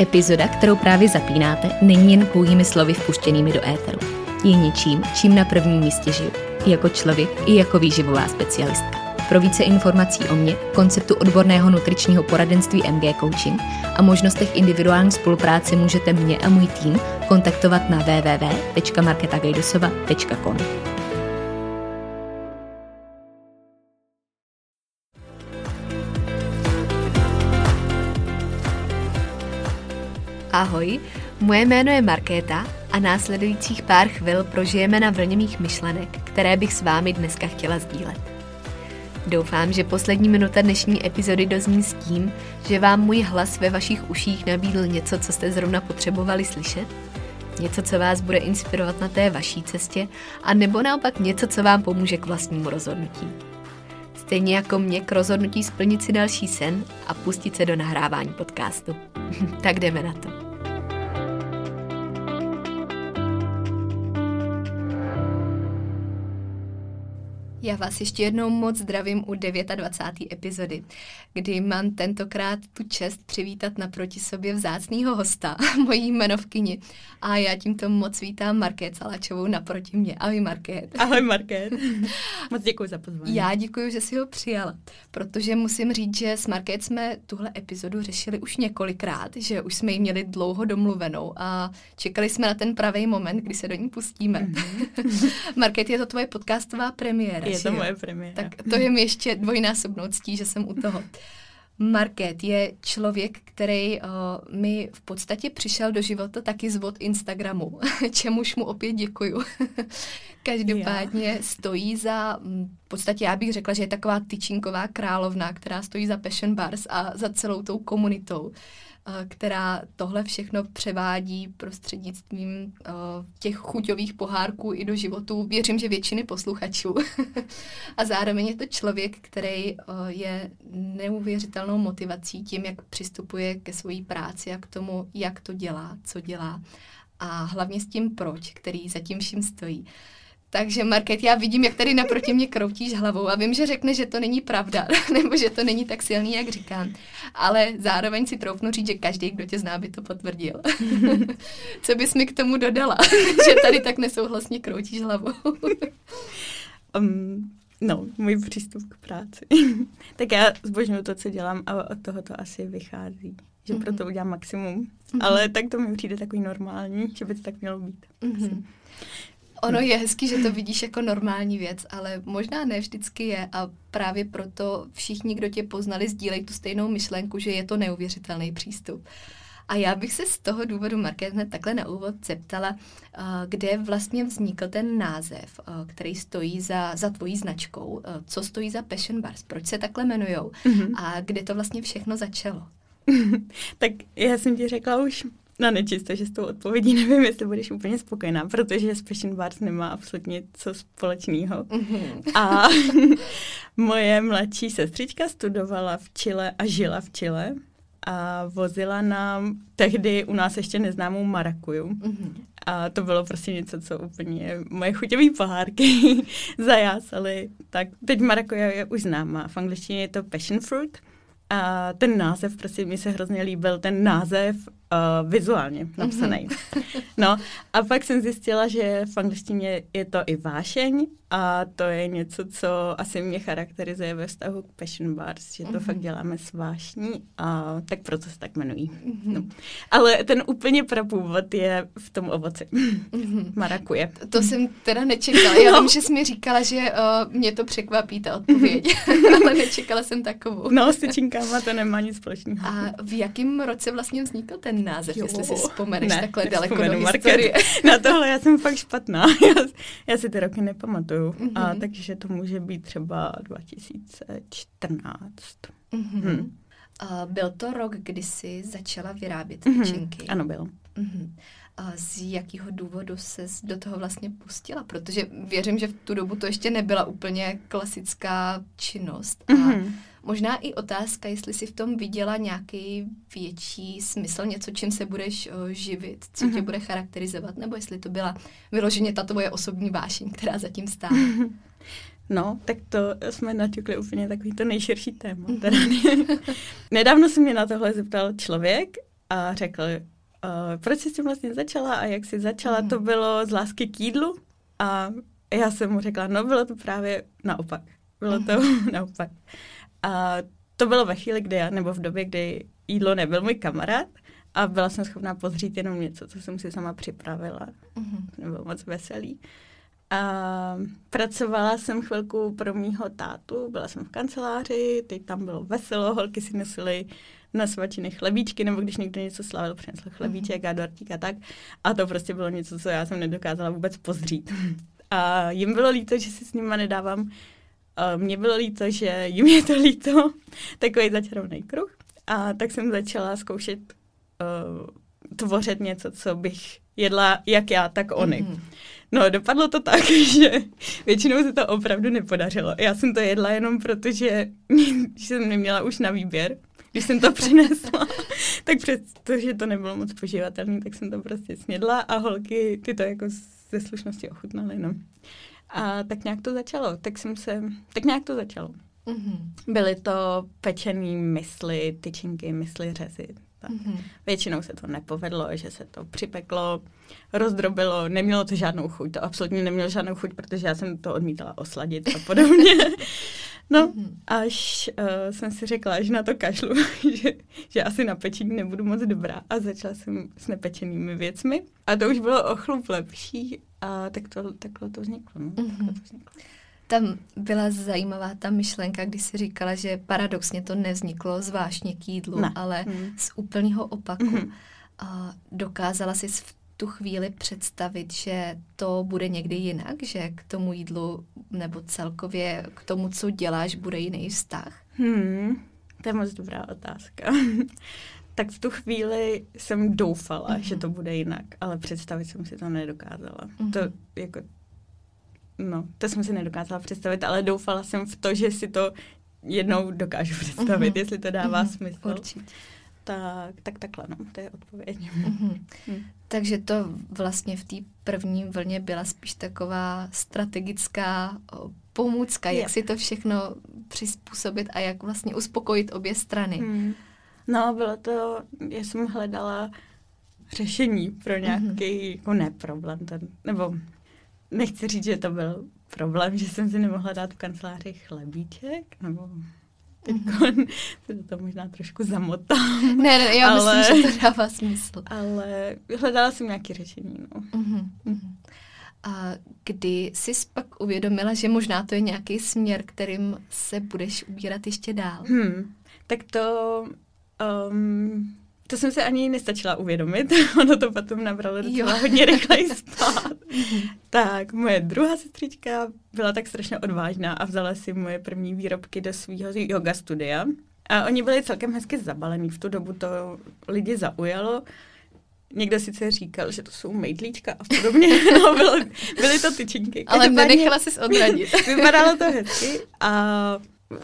Epizoda, kterou právě zapínáte, není jen pouhými slovy vpuštěnými do éteru. Je něčím, čím na prvním místě žiju. Jako člověk, i jako výživová specialistka. Pro více informací o mě, konceptu odborného nutričního poradenství MG Coaching a možnostech individuální spolupráce můžete mě a můj tým kontaktovat na www.marketagajdosova.com. Ahoj, moje jméno je Markéta a následujících pár chvil prožijeme na vlně mých myšlenek, které bych s vámi dneska chtěla sdílet. Doufám, že poslední minuta dnešní epizody dozní s tím, že vám můj hlas ve vašich uších nabídl něco, co jste zrovna potřebovali slyšet, něco, co vás bude inspirovat na té vaší cestě, a nebo naopak něco, co vám pomůže k vlastnímu rozhodnutí. Stejně jako mě k rozhodnutí splnit si další sen a pustit se do nahrávání podcastu. tak jdeme na to. Já vás ještě jednou moc zdravím u 29. epizody, kdy mám tentokrát tu čest přivítat naproti sobě vzácného hosta, mojí jmenovkyni. A já tímto moc vítám Market Salačovou naproti mě. Ahoj Market. Ahoj Market. moc děkuji za pozvání. Já děkuji, že jsi ho přijala, protože musím říct, že s Market jsme tuhle epizodu řešili už několikrát, že už jsme ji měli dlouho domluvenou a čekali jsme na ten pravý moment, kdy se do ní pustíme. Mm-hmm. Market, je to tvoje podcastová premiéra. Je to moje premiéra. Tak to je mi ještě dvojnásobnou ctí, že jsem u toho. Market je člověk, který uh, mi v podstatě přišel do života taky z vod Instagramu, čemuž mu opět děkuju. Každopádně já. stojí za, v podstatě já bych řekla, že je taková tyčinková královna, která stojí za Passion Bars a za celou tou komunitou která tohle všechno převádí prostřednictvím těch chuťových pohárků i do životu. Věřím, že většiny posluchačů. a zároveň je to člověk, který je neuvěřitelnou motivací tím, jak přistupuje ke své práci a k tomu, jak to dělá, co dělá. A hlavně s tím proč, který zatím vším stojí. Takže Market, já vidím, jak tady naproti mě kroutíš hlavou a vím, že řekne, že to není pravda, nebo že to není tak silný, jak říkám. Ale zároveň si troufnu říct, že každý, kdo tě zná, by to potvrdil. Co bys mi k tomu dodala, že tady tak nesouhlasně kroutíš hlavou? um, no, můj přístup k práci. tak já zbožňuju to, co dělám a od toho to asi vychází. Že mm-hmm. proto udělám maximum. Mm-hmm. Ale tak to mi přijde takový normální, že by to tak mělo být. Mm-hmm. Ono je hezký, že to vidíš jako normální věc, ale možná ne vždycky je a právě proto všichni, kdo tě poznali, sdílejí tu stejnou myšlenku, že je to neuvěřitelný přístup. A já bych se z toho důvodu, Market, hned takhle na úvod zeptala, kde vlastně vznikl ten název, který stojí za, za tvojí značkou, co stojí za Passion Bars, proč se takhle jmenujou mm-hmm. a kde to vlastně všechno začalo. tak já jsem ti řekla už No nečisto, že s tou odpovědí nevím, jestli budeš úplně spokojená, protože Passion Bars nemá absolutně co společného. Mm-hmm. A moje mladší sestřička studovala v Chile a žila v Chile a vozila nám tehdy u nás ještě neznámou marakuju. Mm-hmm. A to bylo prostě něco, co úplně moje chuťové pohárky zajásaly. Tak teď marakuja je už známá. V angličtině je to passion fruit. A ten název, prostě mi se hrozně líbil, ten název uh, vizuálně napsaný. Mm-hmm. No a pak jsem zjistila, že v angličtině je to i vášeň a to je něco, co asi mě charakterizuje ve vztahu k Passion Bars, že to mm-hmm. fakt děláme s vášní a tak proto se tak jmenují. Mm-hmm. No. Ale ten úplně prapůvod je v tom ovoci. Mm-hmm. Marakuje. To, to jsem teda nečekala. Já no. vím, že jsi mi říkala, že uh, mě to překvapí, ta odpověď, ale nečekala jsem takovou. No, s tyčinkama to nemá nic společného. A v jakém roce vlastně vznikl ten název, jo. jestli si vzpomeneš ne, takhle daleko do historie? Na tohle já jsem fakt špatná. Já, já si ty roky nepamatuju pamatuju. Mm-hmm. A takže to může být třeba 2014. Mm-hmm. Hmm. A byl to rok, kdy jsi začala vyrábět mm-hmm. tyčinky? Ano, byl. Mm-hmm. A z jakého důvodu se do toho vlastně pustila? Protože věřím, že v tu dobu to ještě nebyla úplně klasická činnost. A mm-hmm. Možná i otázka, jestli si v tom viděla nějaký větší smysl, něco, čím se budeš o, živit, co mm-hmm. tě bude charakterizovat, nebo jestli to byla vyloženě ta tvoje osobní vášeň, která zatím stála. No, tak to jsme naťukli úplně takový to nejširší téma. Mm-hmm. Teda. Nedávno se mě na tohle zeptal člověk a řekl, uh, proč jsi s tím vlastně začala a jak jsi začala, mm. to bylo z lásky k jídlu a já jsem mu řekla, no bylo to právě naopak. Bylo to mm. naopak. A to bylo ve chvíli, kdy já, nebo v době, kdy jídlo nebyl můj kamarád a byla jsem schopná pozřít jenom něco, co jsem si sama připravila. Mm. Nebylo moc veselý. A pracovala jsem chvilku pro mýho tátu, byla jsem v kanceláři, teď tam bylo veselo, holky si nosily na svačiny chlebíčky, nebo když někdo něco slavil, přinesl chlebíček a dortík a tak. A to prostě bylo něco, co já jsem nedokázala vůbec pozřít. A jim bylo líto, že si s nima nedávám. A mně bylo líto, že jim je to líto. Takový začarovný kruh. A tak jsem začala zkoušet uh, tvořit něco, co bych jedla jak já, tak oni. Mm-hmm. No, dopadlo to tak, že většinou se to opravdu nepodařilo. Já jsem to jedla jenom proto, že, že jsem neměla už na výběr. Když jsem to přinesla, tak přestože to nebylo moc poživatelné, tak jsem to prostě snědla a holky ty to jako ze slušnosti ochutnaly, no. A tak nějak to začalo, tak jsem se, tak nějak to začalo. Mm-hmm. Byly to pečený mysli, tyčinky, mysli řezy, tak. Mm-hmm. Většinou se to nepovedlo, že se to připeklo, rozdrobilo, nemělo to žádnou chuť, to absolutně nemělo žádnou chuť, protože já jsem to odmítala osladit a podobně. No, mm-hmm. až uh, jsem si řekla, že na to kašlu, že, že asi na pečení nebudu moc dobrá a začala jsem s nepečenými věcmi a to už bylo o chlup lepší a tak to, takhle to vzniklo. No, mm-hmm. takhle to vzniklo. Tam byla zajímavá ta myšlenka, kdy si říkala, že paradoxně to nevzniklo zvláštně k jídlu, ne. ale mm. z úplného opaku. Mm. A dokázala si v tu chvíli představit, že to bude někdy jinak, že k tomu jídlu nebo celkově k tomu, co děláš, bude jiný vztah? Hmm, to je moc dobrá otázka. tak v tu chvíli jsem doufala, mm-hmm. že to bude jinak, ale představit jsem si to nedokázala. Mm-hmm. To jako No, to jsem si nedokázala představit, ale doufala jsem v to, že si to jednou dokážu představit, mm-hmm. jestli to dává mm-hmm. smysl. Určitě. Tak, tak takhle, no, to je odpověď. Mm-hmm. Mm. Takže to vlastně v té první vlně byla spíš taková strategická pomůcka, jak je. si to všechno přizpůsobit a jak vlastně uspokojit obě strany. Mm. No, bylo to, já jsem hledala řešení pro nějaký, mm-hmm. jako neproblém, ten, nebo nechci říct, že to byl problém, že jsem si nemohla dát v kanceláři chlebíček, nebo teď mm-hmm. to možná trošku zamotám. Ne, ne, já ale, myslím, že to dává smysl. Ale hledala jsem nějaké řešení, no. Mm-hmm. A kdy jsi pak uvědomila, že možná to je nějaký směr, kterým se budeš ubírat ještě dál? Hmm. Tak to um, to jsem se ani nestačila uvědomit, ono to potom nabralo docela jo. hodně rychleji spát. tak, moje druhá sestřička byla tak strašně odvážná a vzala si moje první výrobky do svého yoga studia. A oni byli celkem hezky zabalení, v tu dobu to lidi zaujalo. Někdo sice říkal, že to jsou mejdlíčka a podobně, no bylo, byly to tyčinky. Ale nenechala jsi odradit. Vypadalo to hezky a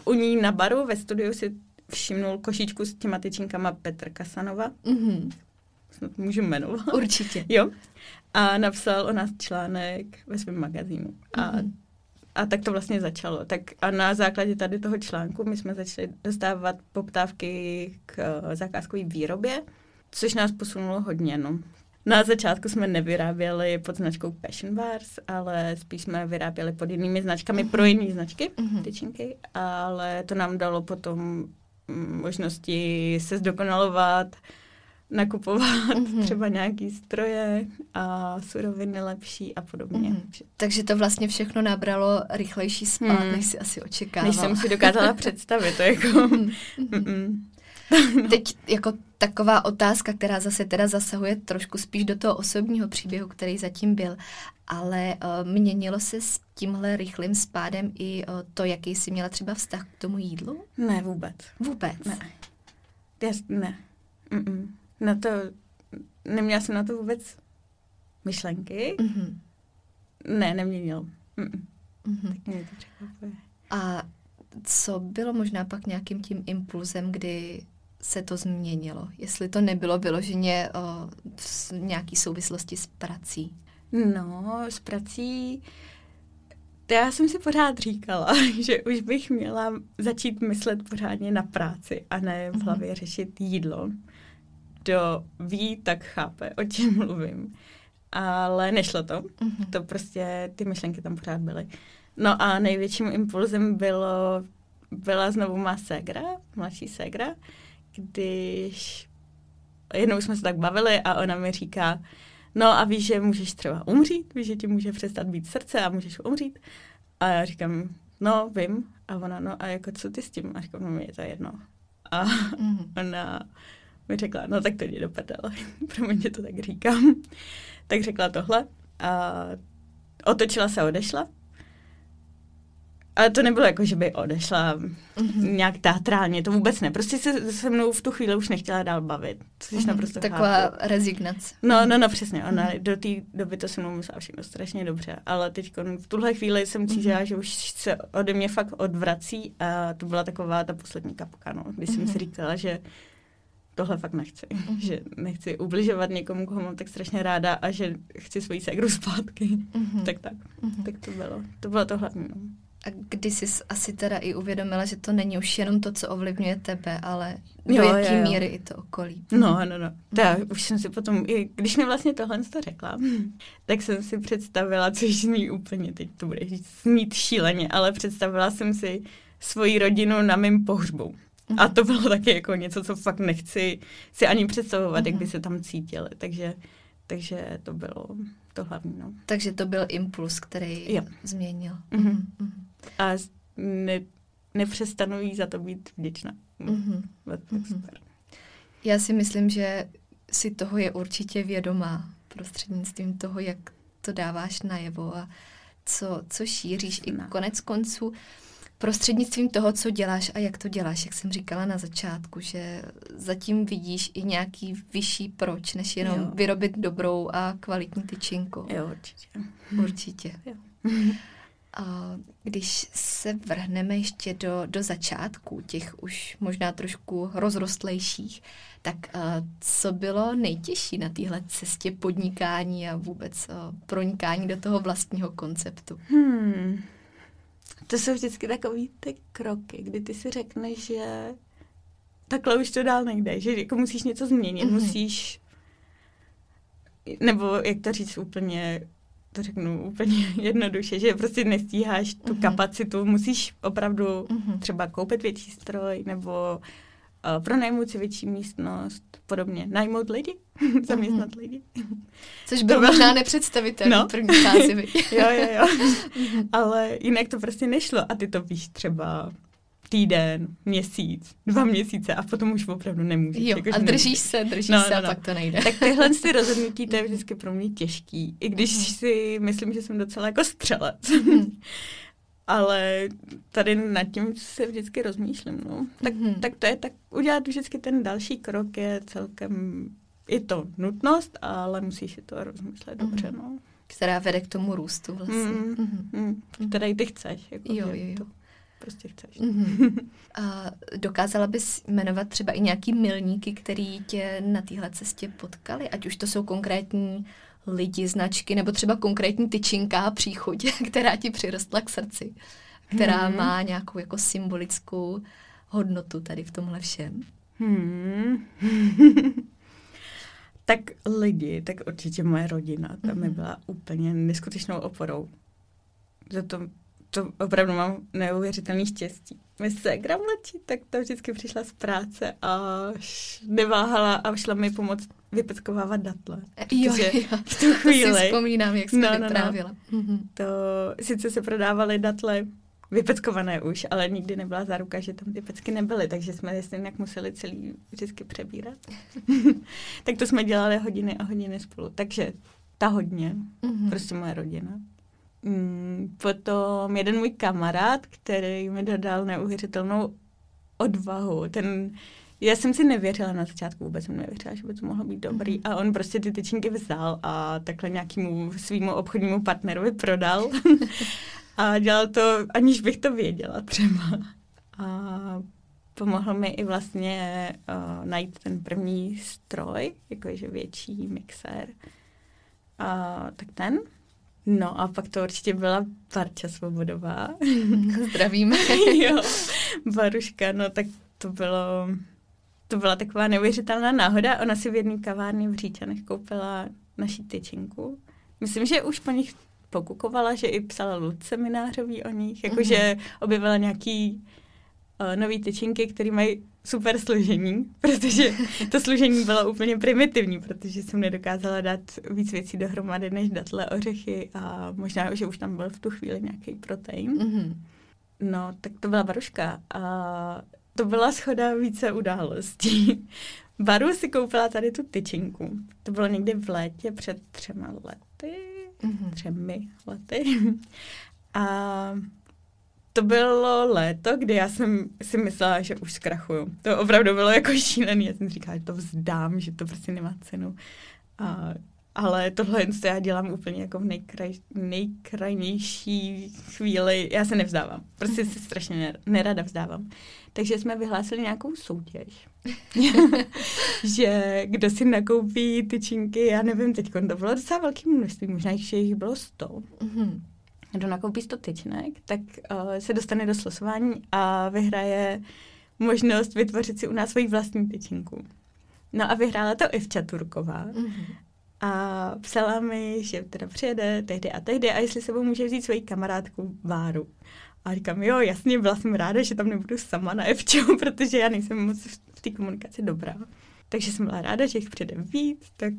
u ní na baru ve studiu si všimnul košičku s těma tyčinkama Petr Kasanova. Mm-hmm. Snad můžu jmenovat. Určitě. jo. A napsal o nás článek ve svém magazínu. A, mm-hmm. a tak to vlastně začalo. Tak a na základě tady toho článku my jsme začali dostávat poptávky k uh, zakázkové výrobě, což nás posunulo hodně. No. Na začátku jsme nevyráběli pod značkou Passion Bars, ale spíš jsme vyráběli pod jinými značkami mm-hmm. pro jiné značky, mm-hmm. tyčinky, ale to nám dalo potom možnosti se zdokonalovat, nakupovat mm-hmm. třeba nějaký stroje a suroviny lepší a podobně. Mm-hmm. Takže to vlastně všechno nabralo rychlejší spát, mm. než si asi očekávala. Než jsem si dokázala představit. To jako, mm-hmm. Teď jako taková otázka, která zase teda zasahuje trošku spíš do toho osobního příběhu, který zatím byl, ale uh, měnilo se s tímhle rychlým spádem i uh, to, jaký jsi měla třeba vztah k tomu jídlu? Ne, vůbec. Vůbec? Ne. Jas, ne. Mm-mm. Na to, neměla jsem na to vůbec myšlenky. Mm-hmm. Ne, neměnil. Mm-mm. Mm-hmm. Tak mě to překvapuje. A co bylo možná pak nějakým tím impulzem, kdy se to změnilo? Jestli to nebylo vyloženě o, v nějaký souvislosti s prací? No, s prací... Já jsem si pořád říkala, že už bych měla začít myslet pořádně na práci a ne v mhm. hlavě řešit jídlo. kdo ví, tak chápe, o čem mluvím. Ale nešlo to. Mm-hmm. To prostě, ty myšlenky tam pořád byly. No a největším impulzem bylo, byla znovu má ségra, mladší ségra, když jednou jsme se tak bavili a ona mi říká, no a víš, že můžeš třeba umřít, víš, že ti může přestat být srdce a můžeš umřít. A já říkám, no, vím. A ona, no a jako co ty s tím? A říkám, no, mě je to jedno. A mm-hmm. ona mi řekla, no tak to jde do prdele. Promiň, že to tak říkám. tak řekla tohle a otočila se a odešla. Ale to nebylo jako, že by odešla mm-hmm. nějak teatrálně, to vůbec ne. Prostě se se mnou v tu chvíli už nechtěla dál bavit. Což mm-hmm. naprosto Taková chápu. rezignace. No, no, no, přesně. Ona mm-hmm. do té doby to se mnou myslela všechno strašně dobře. Ale teď v tuhle chvíli jsem cítila, mm-hmm. že už se ode mě fakt odvrací a to byla taková ta poslední kapka, no. Když mm-hmm. jsem si mhm. říkala, že tohle fakt nechci. Mm-hmm. Že nechci ubližovat někomu, koho mám tak strašně ráda a že chci svoji ségru zpátky. Mm-hmm. Tak tak. Mm-hmm. Tak to bylo. To bylo to hlavní. No. A kdy jsi asi teda i uvědomila, že to není už jenom to, co ovlivňuje tebe, ale do jo, jaký jo, jo. míry i to okolí. No, no, no. Tak, už jsem si potom, i když mi vlastně tohle to řekla, tak jsem si představila, což zní úplně, teď to bude znít šíleně, ale představila jsem si svoji rodinu na mým pohřbu. Mm-hmm. A to bylo taky jako něco, co fakt nechci si ani představovat, mm-hmm. jak by mhm. se tam cítili. Takže, takže to bylo to hlavní. No. Takže to byl impuls, který jo. změnil. Mm-hmm. Mm-hmm. A ne, nepřestanu jí za to být vděčná. Mm-hmm. Mm-hmm. Super. Já si myslím, že si toho je určitě vědomá prostřednictvím toho, jak to dáváš najevo a co, co šíříš. I konec konců prostřednictvím toho, co děláš a jak to děláš, jak jsem říkala na začátku, že zatím vidíš i nějaký vyšší proč, než jenom jo. vyrobit dobrou a kvalitní tyčinku. Jo, určitě. Určitě. Jo. Když se vrhneme ještě do, do začátku těch už možná trošku rozrostlejších, tak uh, co bylo nejtěžší na téhle cestě podnikání a vůbec uh, pronikání do toho vlastního konceptu? Hmm. To jsou vždycky takový ty kroky, kdy ty si řekneš, že takhle už to dál nejde, že jako musíš něco změnit, mm-hmm. musíš nebo jak to říct úplně, to řeknu úplně jednoduše, že prostě nestíháš tu mm-hmm. kapacitu, musíš opravdu mm-hmm. třeba koupit větší stroj nebo uh, pronajmout si větší místnost, podobně, najmout lidi, zaměstnat mm-hmm. lidi. Což bylo možná nepředstavitelné no. první fázi. jo, jo, jo. Ale jinak to prostě nešlo a ty to víš třeba týden, měsíc, dva měsíce a potom už opravdu nemůžeš. Jo, jako, a držíš se, držíš no, se no, no. a pak to nejde. Tak tyhle ty rozhodnutí, to je vždycky pro mě těžký. I když uh-huh. si myslím, že jsem docela jako střelec. Uh-huh. Ale tady nad tím se vždycky rozmýšlím. No. Tak, uh-huh. tak to je tak, udělat vždycky ten další krok je celkem i to nutnost, ale musíš si to rozmyslet uh-huh. dobře. No. Která vede k tomu růstu vlastně. Mm, mm, mm, který ty chceš. Jako, jo, jo, jo. To prostě chceš. Mm-hmm. A dokázala bys jmenovat třeba i nějaký milníky, který tě na téhle cestě potkali? Ať už to jsou konkrétní lidi, značky, nebo třeba konkrétní tyčinka a příchuť, která ti přirostla k srdci, která hmm. má nějakou jako symbolickou hodnotu tady v tomhle všem. Hmm. tak lidi, tak určitě moje rodina, ta mm-hmm. mi byla úplně neskutečnou oporou. Za to to opravdu mám neuvěřitelný štěstí. My se mladší, tak to vždycky přišla z práce a neváhala a šla mi pomoct vypeckovávat datle. Jo, jo. V tu chvíli. To si vzpomínám, jak jsme no, no, No. Mm-hmm. To sice se prodávaly datle vypeckované už, ale nikdy nebyla záruka, že tam ty pecky nebyly, takže jsme je jak museli celý vždycky přebírat. tak to jsme dělali hodiny a hodiny spolu. Takže ta hodně, mm-hmm. prostě moje rodina. Mm, potom jeden můj kamarád, který mi dodal neuvěřitelnou odvahu. Ten, já jsem si nevěřila na začátku, vůbec jsem nevěřila, že by to mohlo být dobrý. Mhm. A on prostě ty tyčinky vzal a takhle nějakému svýmu obchodnímu partnerovi prodal. a dělal to, aniž bych to věděla třeba. A pomohl mi i vlastně uh, najít ten první stroj, jakože větší mixér. A tak ten. No a pak to určitě byla Barča Svobodová. Zdravíme. jo, Baruška, no tak to bylo, to byla taková neuvěřitelná náhoda. Ona si v jedné kavárně v Říčanech koupila naší tyčinku. Myslím, že už po nich pokukovala, že i psala Lud seminářový o nich, jakože mm-hmm. objevila nějaký uh, nový tyčinky, které mají super složení, protože to složení bylo úplně primitivní, protože jsem nedokázala dát víc věcí dohromady než datle, ořechy a možná, že už tam byl v tu chvíli nějaký protein. Mm-hmm. No, tak to byla baruška a to byla schoda více událostí. Baru si koupila tady tu tyčinku. To bylo někdy v létě před třema lety, mm-hmm. třemi lety. A to bylo léto, kdy já jsem si myslela, že už zkrachuju. To opravdu bylo jako šílený. Já jsem říkala, že to vzdám, že to prostě nemá cenu. A, ale tohle já dělám úplně jako v nejkraj, nejkrajnější chvíli. Já se nevzdávám. Prostě si strašně nerada vzdávám. Takže jsme vyhlásili nějakou soutěž. že kdo si nakoupí tyčinky, já nevím, teď to bylo docela velký množství, možná jich bylo 100. Mm-hmm kdo nakoupí 100 tyčnek, tak uh, se dostane do slosování a vyhraje možnost vytvořit si u nás svoji vlastní tyčinku. No a vyhrála to Ivča Turková. Mm-hmm. A psala mi, že teda přijede tehdy a tehdy a jestli sebou může vzít svoji kamarádku Váru. A říkám, jo, jasně, byla jsem ráda, že tam nebudu sama na Evču, protože já nejsem moc v té komunikaci dobrá. Takže jsem byla ráda, že jich přijde víc, tak,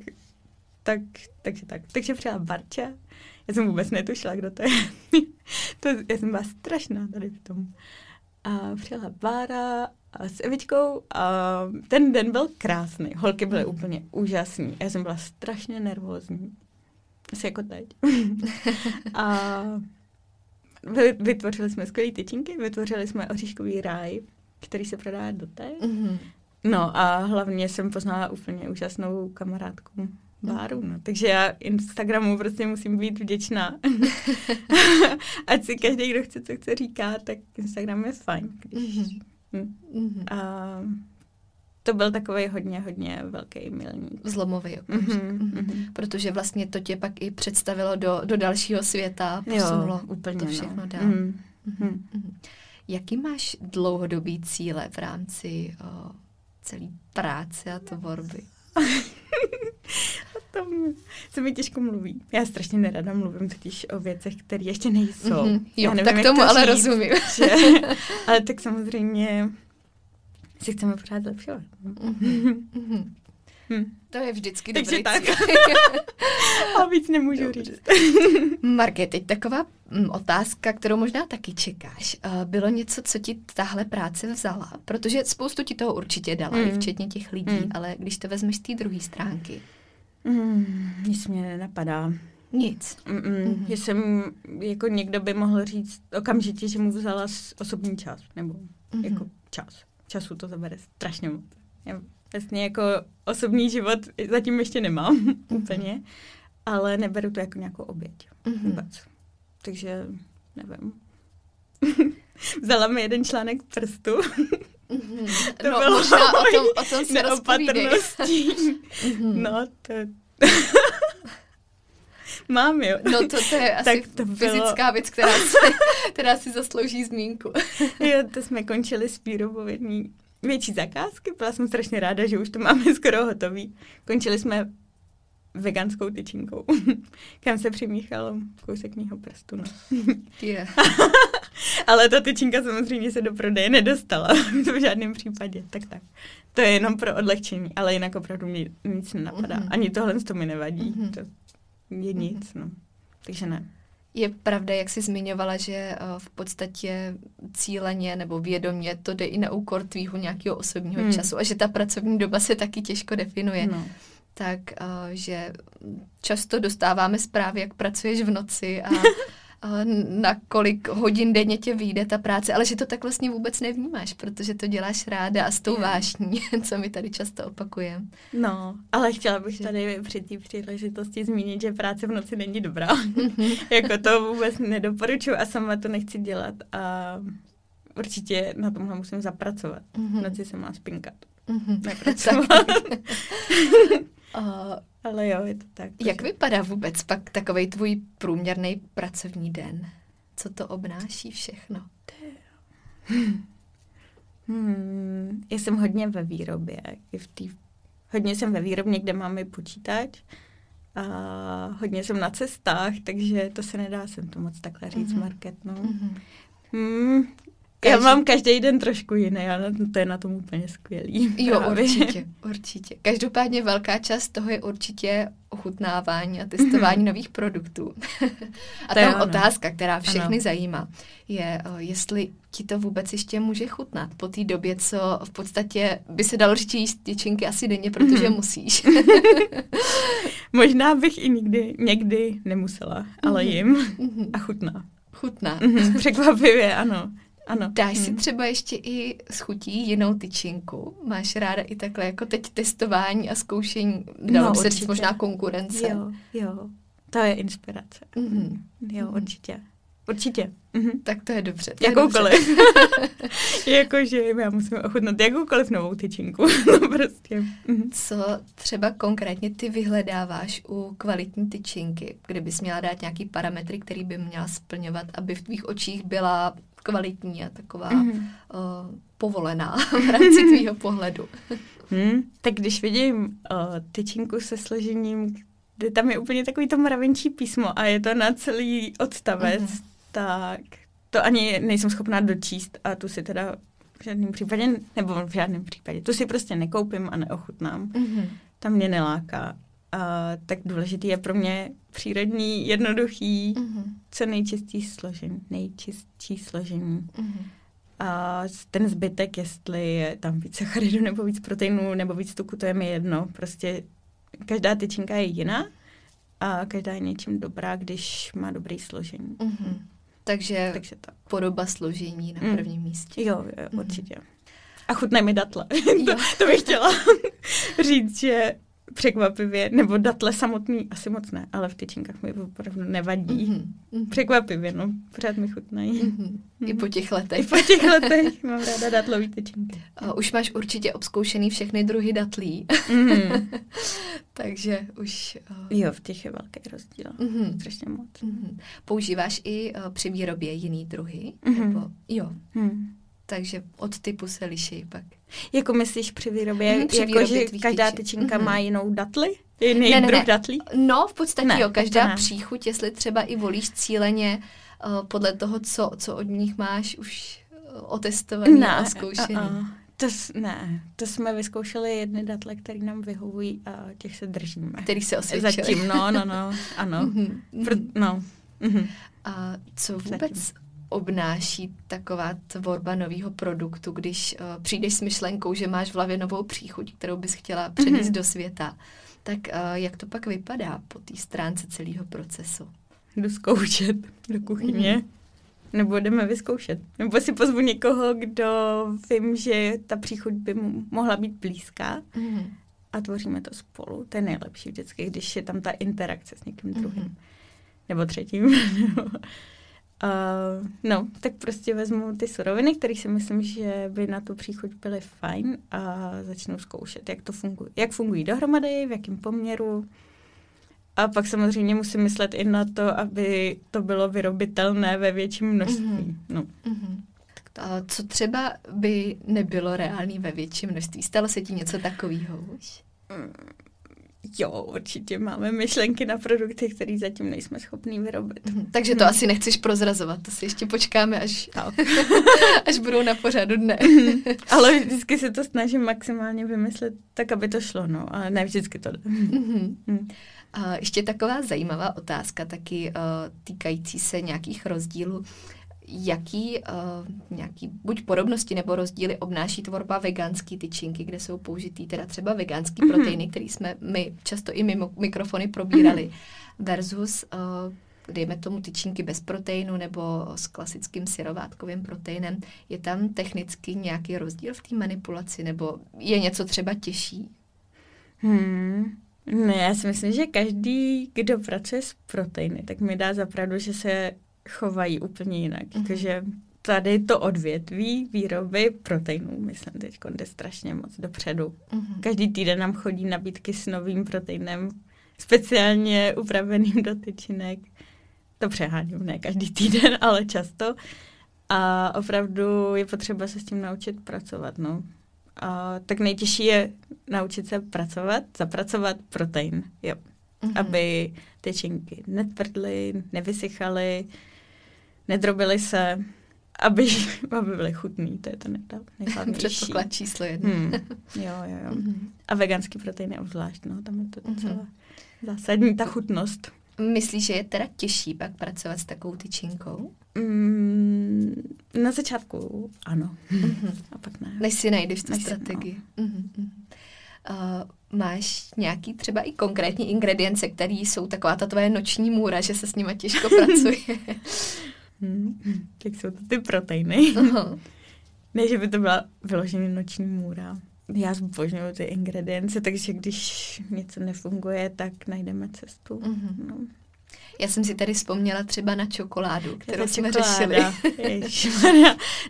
tak, takže tak. Takže přijela Barča, já jsem vůbec netušila, kdo to je. to, já jsem byla strašná tady v tom. A přijela Bára a s Evičkou a ten den byl krásný. Holky byly mm. úplně úžasný. Já jsem byla strašně nervózní. Asi jako teď. a vytvořili jsme skvělé tyčinky, vytvořili jsme oříškový ráj, který se prodá do té. Mm-hmm. No a hlavně jsem poznala úplně úžasnou kamarádku Báru, no. Takže já Instagramu prostě musím být vděčná. Ať si každý, kdo chce, co chce říká, tak Instagram je fajn. Když... Mm-hmm. A to byl takový hodně, hodně velký milník. Zlomový okamžik. Mm-hmm, mm-hmm. Protože vlastně to tě pak i představilo do, do dalšího světa, posunulo jo, úplně, to no. všechno no. dál. Mm-hmm. Mm-hmm. Jaký máš dlouhodobý cíle v rámci o, celé práce a tvorby? o tom se mi těžko mluví. Já strašně nerada mluvím totiž o věcech, které ještě nejsou. Mm-hmm. Jo, nevím, tak tomu to ale říct, rozumím. Že, ale tak samozřejmě si chceme pořád zlepšovat. Mm-hmm. Hm. To je vždycky Takže dobrý tak. A víc nemůžu Dobře. říct. Marke, teď taková mm, otázka, kterou možná taky čekáš. Uh, bylo něco, co ti tahle práce vzala? Protože spoustu ti toho určitě dala, mm. i včetně těch lidí, mm. ale když to vezmeš z té druhé stránky. Mm, nic mě nenapadá. Nic. Mm-mm. Mm-hmm. Jsem, jako někdo by mohl říct okamžitě, že mu vzala osobní čas, nebo mm-hmm. jako čas. Času to zabere strašně moc. Já Vlastně jako osobní život zatím ještě nemám mm-hmm. úplně, ale neberu to jako nějakou oběť mm-hmm. vůbec. Takže nevím. Vzala mi jeden článek prstu. Mm-hmm. to no, bylo možná o tom, o tom se mm-hmm. No, to... Mám, jo. No to, to je asi tak to bylo... fyzická věc, která si, která si zaslouží zmínku. jo, to jsme končili s výrobovědní větší zakázky. Byla jsem strašně ráda, že už to máme skoro hotový. Končili jsme veganskou tyčinkou, kam se přimíchal kousek mýho prstu. No. Yeah. Ale ta tyčinka samozřejmě se do prodeje nedostala v žádném případě. Tak tak. To je jenom pro odlehčení, ale jinak opravdu mě nic nenapadá. Mm-hmm. Ani tohle to mi nevadí. Mm-hmm. To je nic, mm-hmm. no. Takže ne. Je pravda, jak jsi zmiňovala, že eh, v podstatě cíleně nebo vědomě to jde i na úkor tvýho nějakého osobního hmm. času a že ta pracovní doba se taky těžko definuje. No. Tak, eh, že často dostáváme zprávy, jak pracuješ v noci a na kolik hodin denně tě vyjde ta práce, ale že to tak vlastně vůbec nevnímáš, protože to děláš ráda a s tou vášní, co mi tady často opakujeme. No, ale chtěla bych tady při té příležitosti zmínit, že práce v noci není dobrá. Mm-hmm. jako to vůbec nedoporučuji a sama to nechci dělat a určitě na tomhle musím zapracovat. Mm-hmm. V noci se má spinkat. Mm-hmm. Nepracovat. Uh, Ale jo, je to tak. Jak vypadá vůbec pak takový tvůj průměrný pracovní den? Co to obnáší všechno? Hmm, já jsem hodně ve výrobě. I v tý, hodně jsem ve výrobně, kde máme počítač. A hodně jsem na cestách, takže to se nedá jsem to moc takhle říct, mm-hmm. market. No. Mm-hmm. Hmm, Každý... Já mám každý den trošku jiný a to je na tom úplně skvělý. Jo, právě. určitě, určitě. Každopádně velká část toho je určitě ochutnávání a testování mm-hmm. nových produktů. a to tam ano. otázka, která všechny ano. zajímá, je, jestli ti to vůbec ještě může chutnat po té době, co v podstatě by se dalo říct jíst tyčinky asi denně, protože mm-hmm. musíš. Možná bych i nikdy, někdy nemusela, ale mm-hmm. jim mm-hmm. a chutná. Chutná. Mm-hmm, překvapivě, ano. Ano. Dáš hmm. si třeba ještě i schutí jinou tyčinku? Máš ráda i takhle jako teď testování a zkoušení, dalo no, by se říct možná konkurence? Jo, jo. To je inspirace. Mm-hmm. Jo, mhm. určitě. Určitě. Mm-hmm. Tak to je dobře. To jakoukoliv. Jakože já musím ochutnat jakoukoliv novou tyčinku. no prostě. Mm-hmm. Co třeba konkrétně ty vyhledáváš u kvalitní tyčinky? Kdybys měla dát nějaký parametry, který by měla splňovat, aby v tvých očích byla kvalitní a taková mm-hmm. uh, povolená v rámci tvýho pohledu. Hmm, tak když vidím uh, tyčinku se složením, kde tam je úplně takový to mravenčí písmo a je to na celý odstavec, mm-hmm. tak to ani nejsem schopná dočíst a tu si teda v žádném případě, nebo v žádném případě, tu si prostě nekoupím a neochutnám. Mm-hmm. Tam mě neláká. A tak důležitý je pro mě přírodní, jednoduchý, mm-hmm. co nejčistší složení. Nejčistší složení. Mm-hmm. A ten zbytek, jestli je tam víc sacharidů nebo víc proteinů nebo víc tuku, to je mi jedno. Prostě každá tyčinka je jiná a každá je něčím dobrá, když má dobrý složení. Mm-hmm. Takže, Takže to. podoba složení na mm. prvním místě. Jo, jo mm-hmm. určitě. A chutnají mi datle. to, to bych chtěla říct, že překvapivě, nebo datle samotný asi moc ne, ale v tyčinkách mi opravdu nevadí. Mm-hmm. Překvapivě, no, pořád mi chutnají. Mm-hmm. I po těch letech. I po těch letech mám ráda datlový tyčinky. Uh, už máš určitě obzkoušený všechny druhy datlí. Mm-hmm. Takže už... Uh... Jo, v těch je velký rozdíl. Mm-hmm. Strašně moc. Mm-hmm. Používáš i uh, při výrobě jiný druhy? Mm-hmm. Nebo... Jo. Mm takže od typu se liší pak. Jako myslíš při výrobě, hmm, při jako že každá tyčinka mm-hmm. má jinou datli? Jiný ne, ne, druh ne. datlí? No, v podstatě ne, jo, každá příchuť, jestli třeba i volíš cíleně uh, podle toho, co, co od nich máš už uh, otestovaný ne, a zkoušený. Uh, uh. To, ne, to jsme vyzkoušeli jedny datle, které nám vyhovují a těch se držíme. Který se osvědčili. Zatím, no, no, no, ano. Mm-hmm. Pr- no. Mm-hmm. A co vůbec Zatím obnáší taková tvorba nového produktu, když uh, přijdeš s myšlenkou, že máš v hlavě novou příchuť, kterou bys chtěla přenést mm-hmm. do světa, tak uh, jak to pak vypadá po té stránce celého procesu? Jdu zkoušet do kuchyně. Mm-hmm. Nebo jdeme vyzkoušet. Nebo si pozvu někoho, kdo vím, že ta příchuť by mu mohla být blízká. Mm-hmm. A tvoříme to spolu. To je nejlepší vždycky, když je tam ta interakce s někým druhým. Mm-hmm. Nebo třetím. Uh, no, tak prostě vezmu ty suroviny, které si myslím, že by na tu příchuť byly fajn a začnu zkoušet, jak to funguje. Jak fungují dohromady, v jakém poměru. A pak samozřejmě musím myslet i na to, aby to bylo vyrobitelné ve větším množství. Mm-hmm. No. Mm-hmm. A co třeba by nebylo reálný ve větším množství? Stalo se ti něco takového už? Mm, Jo, určitě máme myšlenky na produkty, které zatím nejsme schopní vyrobit. Mhm, takže to hmm. asi nechceš prozrazovat, to si ještě počkáme, až, až budou na pořadu dne. Mhm. ale vždycky se to snažím maximálně vymyslet tak, aby to šlo, no, ale ne vždycky to jde. Mm-hmm. A ještě taková zajímavá otázka, taky uh, týkající se nějakých rozdílů jaký uh, nějaký buď podobnosti nebo rozdíly obnáší tvorba veganské tyčinky, kde jsou použitý teda třeba veganský mm-hmm. proteiny, který jsme my často i mimo mikrofony probírali, mm-hmm. versus uh, dejme tomu tyčinky bez proteinu nebo s klasickým syrovátkovým proteinem. Je tam technicky nějaký rozdíl v té manipulaci nebo je něco třeba těžší? Hmm. Ne, já si myslím, že každý, kdo pracuje s proteiny, tak mi dá zapravdu, že se chovají úplně jinak. Mm-hmm. Takže tady to odvětví výroby proteinů, myslím, teď jde strašně moc dopředu. Mm-hmm. Každý týden nám chodí nabídky s novým proteinem, speciálně upraveným do tyčinek. To přeháním, ne každý týden, ale často. A opravdu je potřeba se s tím naučit pracovat, no. A tak nejtěžší je naučit se pracovat, zapracovat protein, jo. Mm-hmm. Aby tyčinky netvrdly, nevysychaly, nedrobily se, aby, aby byly chutný, to je to nejhlavnější. Předpoklad číslo jedna. Hmm. Jo, jo, jo. Mm-hmm. A veganský protein je obzvlášť, no, tam je to docela mm-hmm. zásadní, ta chutnost. Myslíš, že je teda těžší pak pracovat s takovou tyčinkou? Mm, na začátku ano, mm-hmm. a pak ne. Než si najdeš tu Než strategii. No. Mm-hmm. Uh, máš nějaký třeba i konkrétní ingredience, které jsou taková ta tvoje noční můra, že se s nimi těžko pracuje? Hmm. Tak jsou to ty proteiny. Uh-huh. ne, že by to byla vyloženě noční můra. Já zbožňuju ty ingredience, takže když něco nefunguje, tak najdeme cestu. Uh-huh. No. Já jsem si tady vzpomněla třeba na čokoládu, kterou jsme řešili.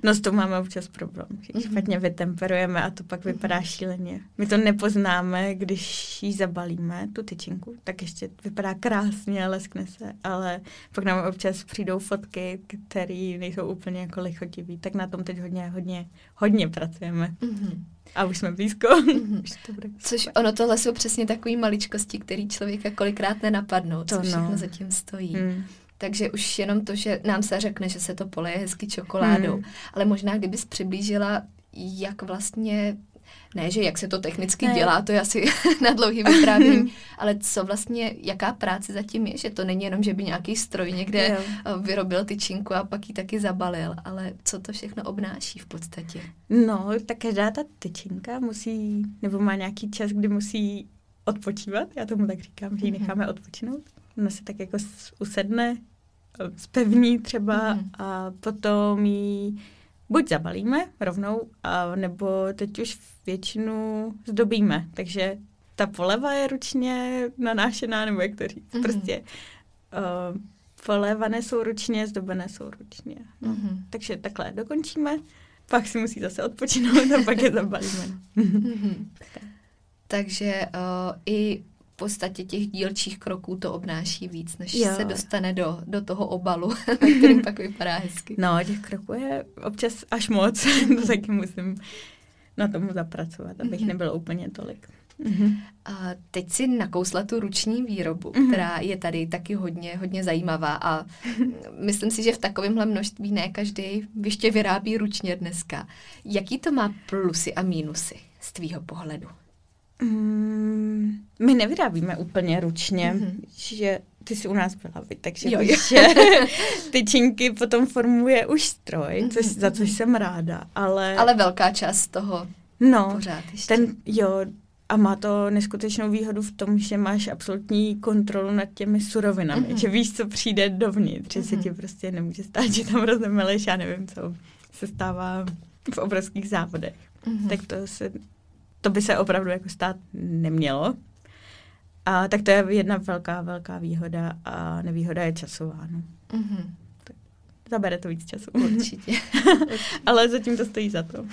no s tou máme občas problém. Mhm. špatně vytemperujeme a to pak vypadá šíleně. My to nepoznáme, když ji zabalíme, tu tyčinku, tak ještě vypadá krásně, leskne se, ale pak nám občas přijdou fotky, které nejsou úplně jako lichotivý, tak na tom teď hodně, hodně, hodně pracujeme. Mm-hmm. A už jsme blízko. Mm-hmm. už to bude což ono tohle jsou přesně takové maličkosti, které člověka kolikrát nenapadnou, co to všechno no. zatím stojí. Mm. Takže už jenom to, že nám se řekne, že se to poleje hezky čokoládou, mm. ale možná kdybys přiblížila, jak vlastně ne, že jak se to technicky ne. dělá, to je asi na dlouhý vyprávění, ale co vlastně, jaká práce zatím je, že to není jenom, že by nějaký stroj někde jo. Eh, vyrobil tyčinku a pak ji taky zabalil, ale co to všechno obnáší v podstatě? No, tak každá ta tyčinka musí, nebo má nějaký čas, kdy musí odpočívat, já tomu tak říkám, že ji mhm. necháme odpočinout. Ona se tak jako usedne, spevní třeba mm-hmm. a potom ji buď zabalíme rovnou, a nebo teď už většinu zdobíme. Takže ta poleva je ručně nanášená, nebo jak to říct. Mm-hmm. Prostě uh, polevané jsou ručně, zdobené jsou ručně. No. Mm-hmm. Takže takhle dokončíme, pak si musí zase odpočinout a pak je zabalíme. mm-hmm. Takže uh, i podstatě těch dílčích kroků to obnáší víc, než jo. se dostane do, do toho obalu, na kterým pak vypadá hezky. No, těch kroků je občas až moc, to taky musím na tomu zapracovat, abych mm-hmm. nebylo úplně tolik. Mm-hmm. A teď si nakousla tu ruční výrobu, mm-hmm. která je tady taky hodně, hodně zajímavá a myslím si, že v takovémhle množství ne každý ještě vyrábí ručně dneska. Jaký to má plusy a mínusy z tvýho pohledu? Mm, my nevyrábíme úplně ručně, mm-hmm. že ty jsi u nás byla, vy, takže jo, víš, že tyčinky potom formuje už stroj, mm-hmm. což, za což jsem ráda, ale... Ale velká část toho no, pořád ještě. Ten, jo, a má to neskutečnou výhodu v tom, že máš absolutní kontrolu nad těmi surovinami, mm-hmm. že víš, co přijde dovnitř, že mm-hmm. se ti prostě nemůže stát, že tam rozemeleš, já nevím, co se stává v obrovských závodech. Mm-hmm. Tak to se to by se opravdu jako stát nemělo. A tak to je jedna velká, velká výhoda a nevýhoda je časová. No. Mm-hmm. Tak zabere to víc času. Určitě. Ale zatím to stojí za to.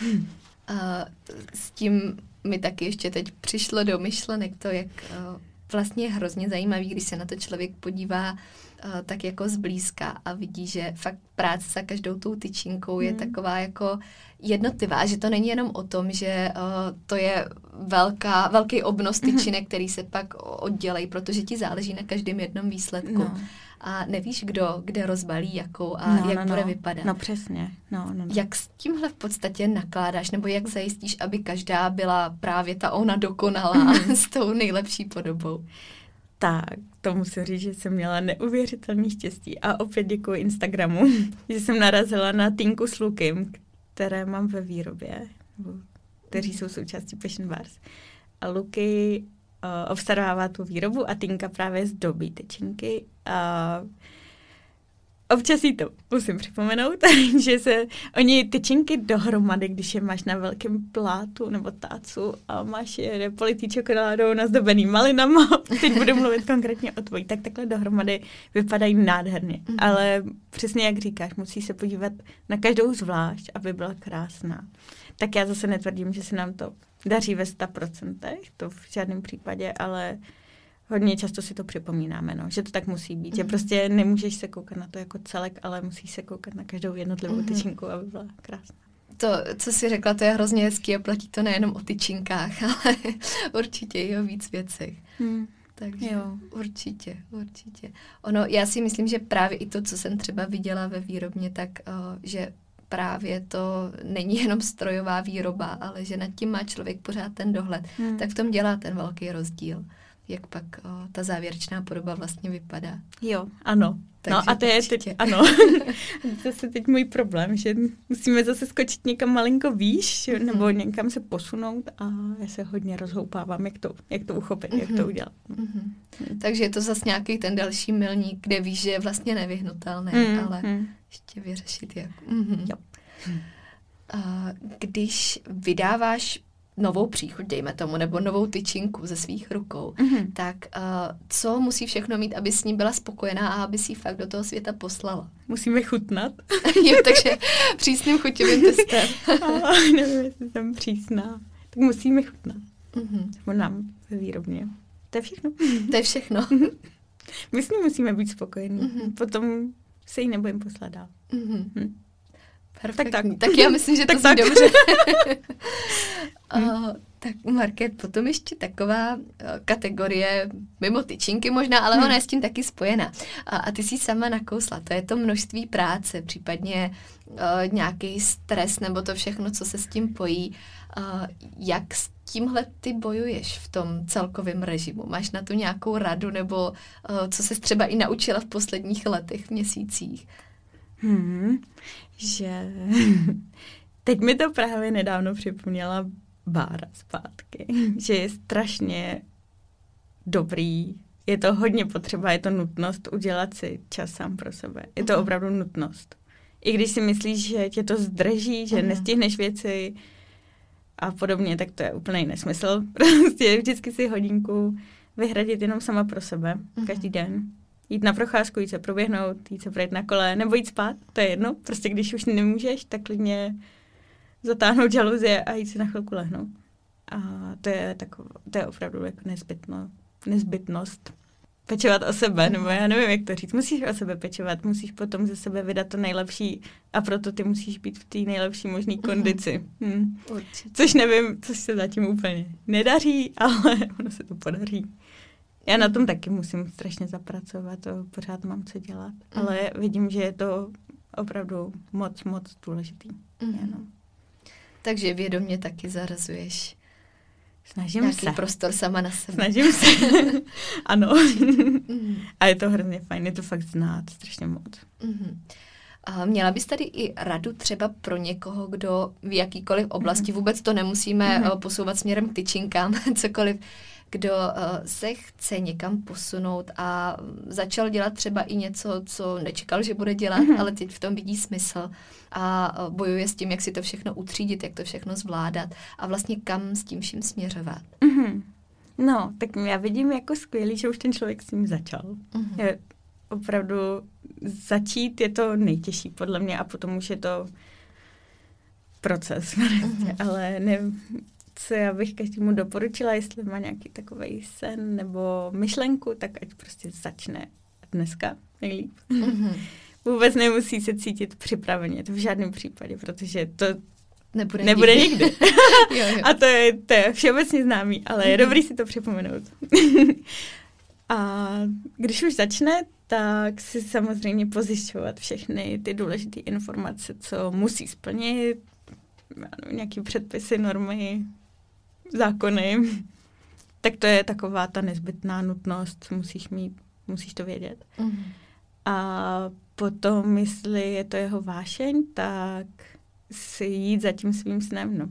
A s tím mi taky ještě teď přišlo do myšlenek to, jak vlastně je hrozně zajímavý, když se na to člověk podívá tak jako zblízka a vidí, že fakt práce za každou tou tyčinkou je hmm. taková jako jednotlivá, že to není jenom o tom, že uh, to je velká, velký obnos mhm. tyčinek, hmm. který se pak oddělají, protože ti záleží na každém jednom výsledku. No. A nevíš, kdo kde rozbalí jakou a no, jak no, bude no. vypadat. No přesně. No, no, no. Jak s tímhle v podstatě nakládáš, nebo jak zajistíš, aby každá byla právě ta ona dokonalá s tou nejlepší podobou? Tak, to musím říct, že jsem měla neuvěřitelný štěstí a opět děkuji Instagramu, že jsem narazila na Tinku s Lukim, které mám ve výrobě, kteří jsou součástí Passion Bars. A Luky uh, obstarává tu výrobu a Tinka právě zdobí tyčinky uh, občas si to musím připomenout, že se oni tyčinky dohromady, když je máš na velkém plátu nebo tácu a máš je politý čokoládou nazdobený malinama, teď budu mluvit konkrétně o tvojí, tak takhle dohromady vypadají nádherně. Mm-hmm. Ale přesně jak říkáš, musí se podívat na každou zvlášť, aby byla krásná. Tak já zase netvrdím, že se nám to daří ve 100%, to v žádném případě, ale hodně často si to připomínáme, no, že to tak musí být, mm. že Mhm. prostě nemůžeš se koukat na to jako celek, ale musíš se koukat na každou jednotlivou Mhm. tyčinku, aby byla krásná. To, co jsi řekla, to je hrozně hezký a platí to nejenom o tyčinkách, ale určitě i o víc věcech. Hmm. Takže Jo. určitě, určitě. Ono, já si myslím, že právě i to, co jsem třeba viděla ve výrobně, tak uh, že právě to není jenom strojová výroba, ale že nad tím má člověk pořád ten dohled, Hmm. tak v tom dělá ten velký rozdíl, jak pak uh, ta závěrečná podoba vlastně vypadá. Jo, ano. Takže no a to je určitě. teď, ano, zase teď můj problém, že musíme zase skočit někam malinko výš, Mhm. nebo někam se posunout a já se hodně rozhoupávám, jak to, jak to uchopit, jak to Mhm. udělat. Mhm. Takže je to zase nějaký ten další milník, kde víš, že je vlastně nevyhnutelné, Mm, ale mm. ještě vyřešit jak. Mhm. Jo. A když vydáváš novou příchuť, dejme tomu, nebo novou tyčinku ze svých rukou, Mhm. tak uh, co musí všechno mít, aby s ní byla spokojená a aby si ji fakt do toho světa poslala? Musíme chutnat. jo, takže přísným chuťovým testem. a nevím, jestli jsem přísná. Tak musíme chutnat. Mhm. Nebo nám ve výrobně. To je všechno. To je všechno. My s ní musíme být spokojení. Mhm. Potom se jí nebudeme poslat dál. Mhm. Hm. Perfektní. tak. tak já myslím, že to Tak tak. dobře. Uh, tak Market, potom ještě taková uh, kategorie mimo tyčinky možná, ale Hmm. ona je s tím taky spojená. A, a ty jsi sama nakousla, to je to množství práce, případně uh, nějaký stres nebo to všechno, co se s tím pojí. Uh, jak s tímhle ty bojuješ v tom celkovém režimu? Máš na to nějakou radu nebo uh, co se třeba i naučila v posledních letech, měsících? Hmm, že teď mi to právě nedávno připomněla Bára zpátky, že je strašně dobrý, je to hodně potřeba, je to nutnost udělat si čas sám pro sebe. Je to Mhm. opravdu nutnost. I když si myslíš, že tě to zdrží, že Mhm. nestihneš věci a podobně, tak to je úplný nesmysl. Prostě vždycky si hodinku vyhradit jenom sama pro sebe, Mhm. každý den. Jít na procházku, jít se proběhnout, jít se projet na kole, nebo jít spát, to je jedno. Prostě když už nemůžeš, tak klidně zatáhnout žaluzie a jít si na chvilku lehnout. A to je, taková, to je opravdu jako nezbytno, nezbytnost. Pečovat o sebe, nebo já nevím, jak to říct. Musíš o sebe pečovat, musíš potom ze sebe vydat to nejlepší a proto ty musíš být v té nejlepší možné kondici. Hmm. Určitě. Což nevím, což se zatím úplně nedaří, ale ono se to podaří. Já na tom taky musím strašně zapracovat, to pořád mám co dělat, ale vidím, že je to opravdu moc, moc důležitý. Mhm. Jenom. Takže vědomě taky zarazuješ Snažím nějaký se. prostor sama na sebe. Snažím se. ano. Mhm. a je to hrozně fajn, je to fakt znát strašně moc. Mhm. A měla bys tady i radu třeba pro někoho, kdo v jakýkoliv oblasti, Mhm. vůbec to nemusíme Mhm. eh, posouvat směrem k tyčinkám, cokoliv, kdo eh, se chce někam posunout a začal dělat třeba i něco, co nečekal, že bude dělat, Mhm. ale teď v tom vidí smysl a eh, bojuje s tím, jak si to všechno utřídit, jak to všechno zvládat a vlastně kam s tím vším směřovat. Mhm. No, tak já vidím jako skvělý, že už ten člověk s tím začal. Mhm. Je opravdu začít je to nejtěžší podle mě a potom už je to proces. Mhm. Ale ne, co já bych každému doporučila, jestli má nějaký takový sen nebo myšlenku, tak ať prostě začne dneska nejlíp. Mhm. Vůbec nemusí se cítit připraveně, to v žádném případě, protože to Nebude, nebude nikdy. jo, jo. A to je, to je všeobecně známý, ale je Mhm. dobrý si to připomenout. a když už začne, tak si samozřejmě pozjišťovat všechny ty důležité informace, co musí splnit, nějaký předpisy, normy, zákony. Tak to je taková ta nezbytná nutnost, musíš mít, musíš to vědět. Mhm. A potom, jestli je to jeho vášeň, tak si jít za tím svým snem. No.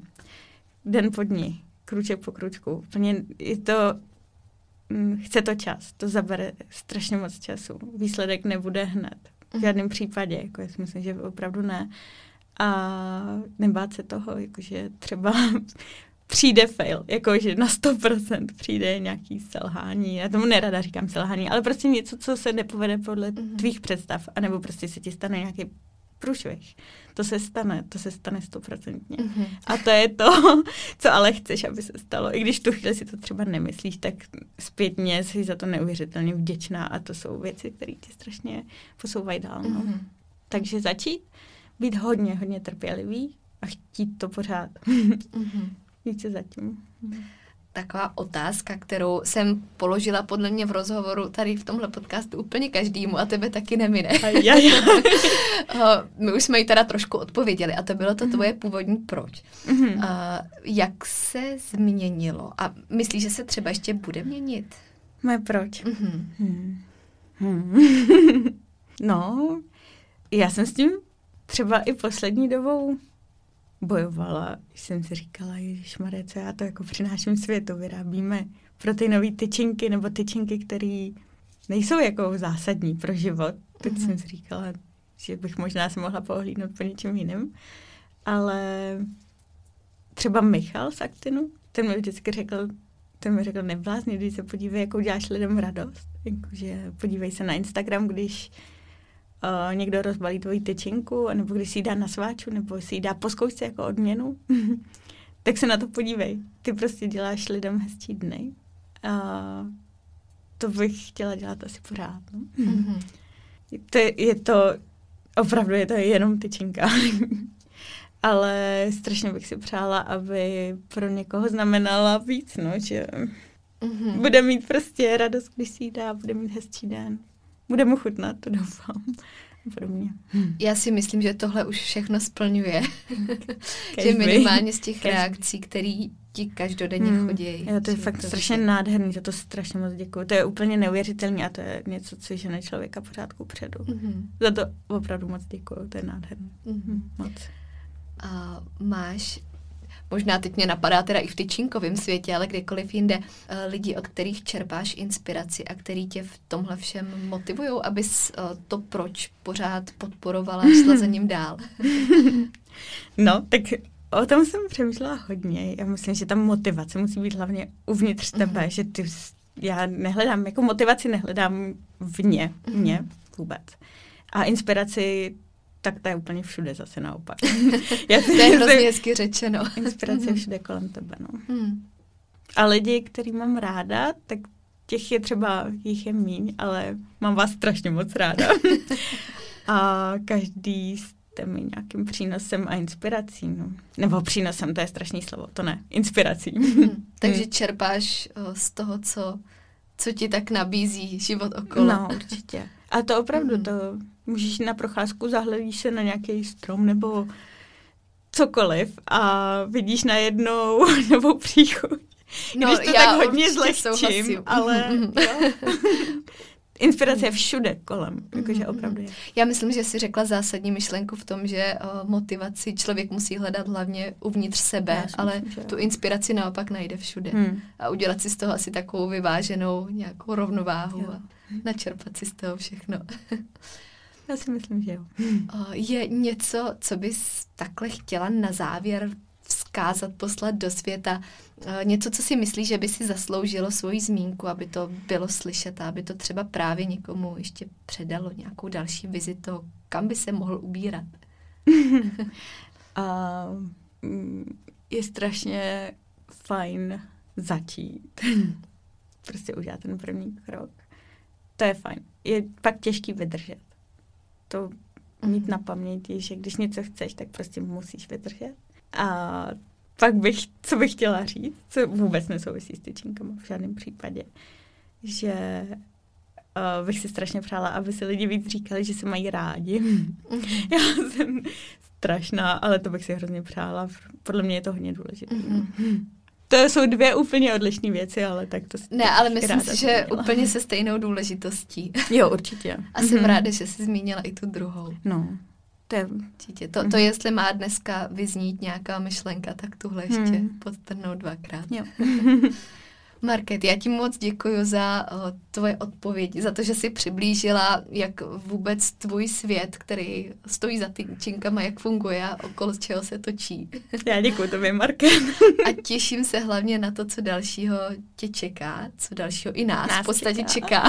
Den po dní, kruček po kručku. Úplně je to, mm, chce to čas, to zabere strašně moc času. Výsledek nebude hned. V žádném případě, jako já si myslím, že opravdu ne. A nebát se toho, jakože třeba přijde fail, jakože na 100% přijde nějaký selhání. Já tomu nerada říkám selhání, ale prostě něco, co se nepovede podle Mhm. tvých představ, anebo prostě se ti stane nějaký průšvih. To se stane, to se stane stoprocentně. Mm-hmm. A to je to, co ale chceš, aby se stalo. I když tu chvíli si to třeba nemyslíš, tak zpětně jsi za to neuvěřitelně vděčná a to jsou věci, které tě strašně posouvají dál. No. Mm-hmm. Takže začít být hodně, hodně trpělivý a chtít to pořád. Mm-hmm. Více zatím. Taková otázka, kterou jsem položila podle mě v rozhovoru tady v tomhle podcastu úplně každému a tebe taky nemine. My už jsme ji teda trošku odpověděli a to bylo to mhm. tvoje původní proč. Mm-hmm. A jak se změnilo? A myslíš, že se třeba ještě bude měnit? Moje proč? Mm-hmm. Hmm. Hmm. no, já jsem s tím třeba i poslední dobou bojovala, jsem si říkala, Ježíš co já to jako přináším světu, vyrábíme pro ty nové tyčinky nebo tyčinky, které nejsou jako zásadní pro život. Teď mm-hmm. jsem si říkala, že bych možná se mohla pohlídnout po něčem jiném. Ale třeba Michal z Actinu, ten mi vždycky řekl, ten mi řekl, neblázni, když se podívej, jakou děláš lidem radost. Jakože podívej se na Instagram, když uh, někdo rozbalí tvoji tyčinku, nebo když si ji dá na sváču, nebo si ji dá po zkoušce jako odměnu, tak se na to podívej. Ty prostě děláš lidem hezčí dny. A to bych chtěla dělat asi pořád. No? Mm-hmm. To je, je to, opravdu je to jenom tyčinka. Ale strašně bych si přála, aby pro někoho znamenala víc, no, že mm-hmm. bude mít prostě radost, když si ji dá, bude mít hezčí den bude mu chutnat, to doufám. Podobně. Já si myslím, že tohle už všechno splňuje. že minimálně z těch reakcí, které ti každodenně hmm. chodí. Jo, to je fakt to strašně je... nádherný, za to strašně moc děkuji. To je úplně neuvěřitelné a to je něco, co žene člověka pořádku předu. Mm-hmm. Za to opravdu moc děkuji, to je nádherný. Mm-hmm. Moc. A máš možná teď mě napadá teda i v tyčinkovém světě, ale kdekoliv jinde, eh, lidi, od kterých čerpáš inspiraci a který tě v tomhle všem motivují, abys eh, to proč pořád podporovala a šla za ním dál. no, tak o tom jsem přemýšlela hodně. Já myslím, že ta motivace musí být hlavně uvnitř tebe, mm-hmm. že ty, já nehledám, jako motivaci nehledám vně, mě mm-hmm. vůbec. A inspiraci tak to je úplně všude zase naopak. Já to je hrozně hezky řečeno. Inspirace je všude kolem tebe, no. Hmm. A lidi, který mám ráda, tak těch je třeba, jich je míň, ale mám vás strašně moc ráda. a každý jste mi nějakým přínosem a inspirací. No. Nebo přínosem, to je strašný slovo, to ne, inspirací. Hmm. Takže čerpáš o, z toho, co, co ti tak nabízí život okolo. No, určitě. A to opravdu, hmm. to můžeš na procházku, zahledíš se na nějaký strom nebo cokoliv a vidíš najednou novou příchuť. No, Když to já tak hodně zlehčím, ale. Inspirace je všude kolem, jakože opravdu je. Já myslím, že jsi řekla zásadní myšlenku v tom, že o, motivaci člověk musí hledat hlavně uvnitř sebe, ale myslím, že tu inspiraci naopak najde všude. Hmm. A udělat si z toho asi takovou vyváženou nějakou rovnováhu jo. a načerpat si z toho všechno. Já si myslím, že jo. Je něco, co bys takhle chtěla na závěr vzkázat, poslat do světa? Něco, co si myslíš, že by si zasloužilo svoji zmínku, aby to bylo slyšet a aby to třeba právě někomu ještě předalo nějakou další vizitu, kam by se mohl ubírat? uh, je strašně fajn začít. prostě udělat ten první krok. To je fajn. Je pak těžký vydržet to mít na paměti, že když něco chceš, tak prostě musíš vydržet. A pak bych, co bych chtěla říct, co vůbec nesouvisí s tyčinkama v žádném případě, že uh, bych si strašně přála, aby si lidi víc říkali, že se mají rádi. Mm-hmm. Já jsem strašná, ale to bych si hrozně přála. Podle mě je to hodně důležité. Mm-hmm. To jsou dvě úplně odlišné věci, ale tak to Ne, ale myslím si, že úplně se stejnou důležitostí. Jo, určitě. A jsem mm-hmm. ráda, že jsi zmínila i tu druhou. No. To, je... Určitě. To, to mm-hmm. jestli má dneska vyznít nějaká myšlenka, tak tuhle ještě mm. podtrhnout dvakrát. Jo. Market, já ti moc děkuji za uh, tvoje odpovědi, za to, že jsi přiblížila, jak vůbec tvůj svět, který stojí za tyčinkama, jak funguje a okolo čeho se točí. Já děkuji tobě, Market. a těším se hlavně na to, co dalšího tě čeká, co dalšího i nás, nás v podstatě čeká. čeká.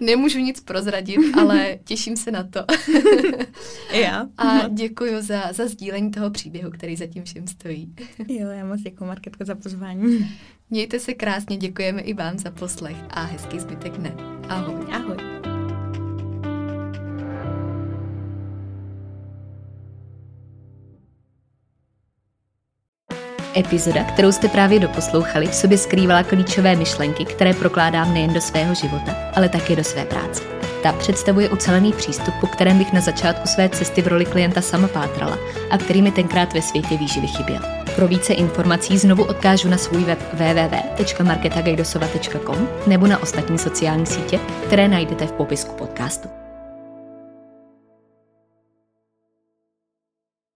Nemůžu nic prozradit, ale těším se na to. já. A děkuji za, za sdílení toho příběhu, který zatím všem stojí. Jo, já moc děkuji, Marketko, za pozvání. Mějte se krásně, děkujeme i vám za poslech a hezký zbytek dne. Ahoj. Ahoj. Epizoda, kterou jste právě doposlouchali, v sobě skrývala klíčové myšlenky, které prokládám nejen do svého života, ale také do své práce. Ta představuje ucelený přístup, po kterém bych na začátku své cesty v roli klienta sama pátrala a který mi tenkrát ve světě výživy chyběl. Pro více informací znovu odkážu na svůj web www.marketagajdosova.com nebo na ostatní sociální sítě, které najdete v popisku podcastu.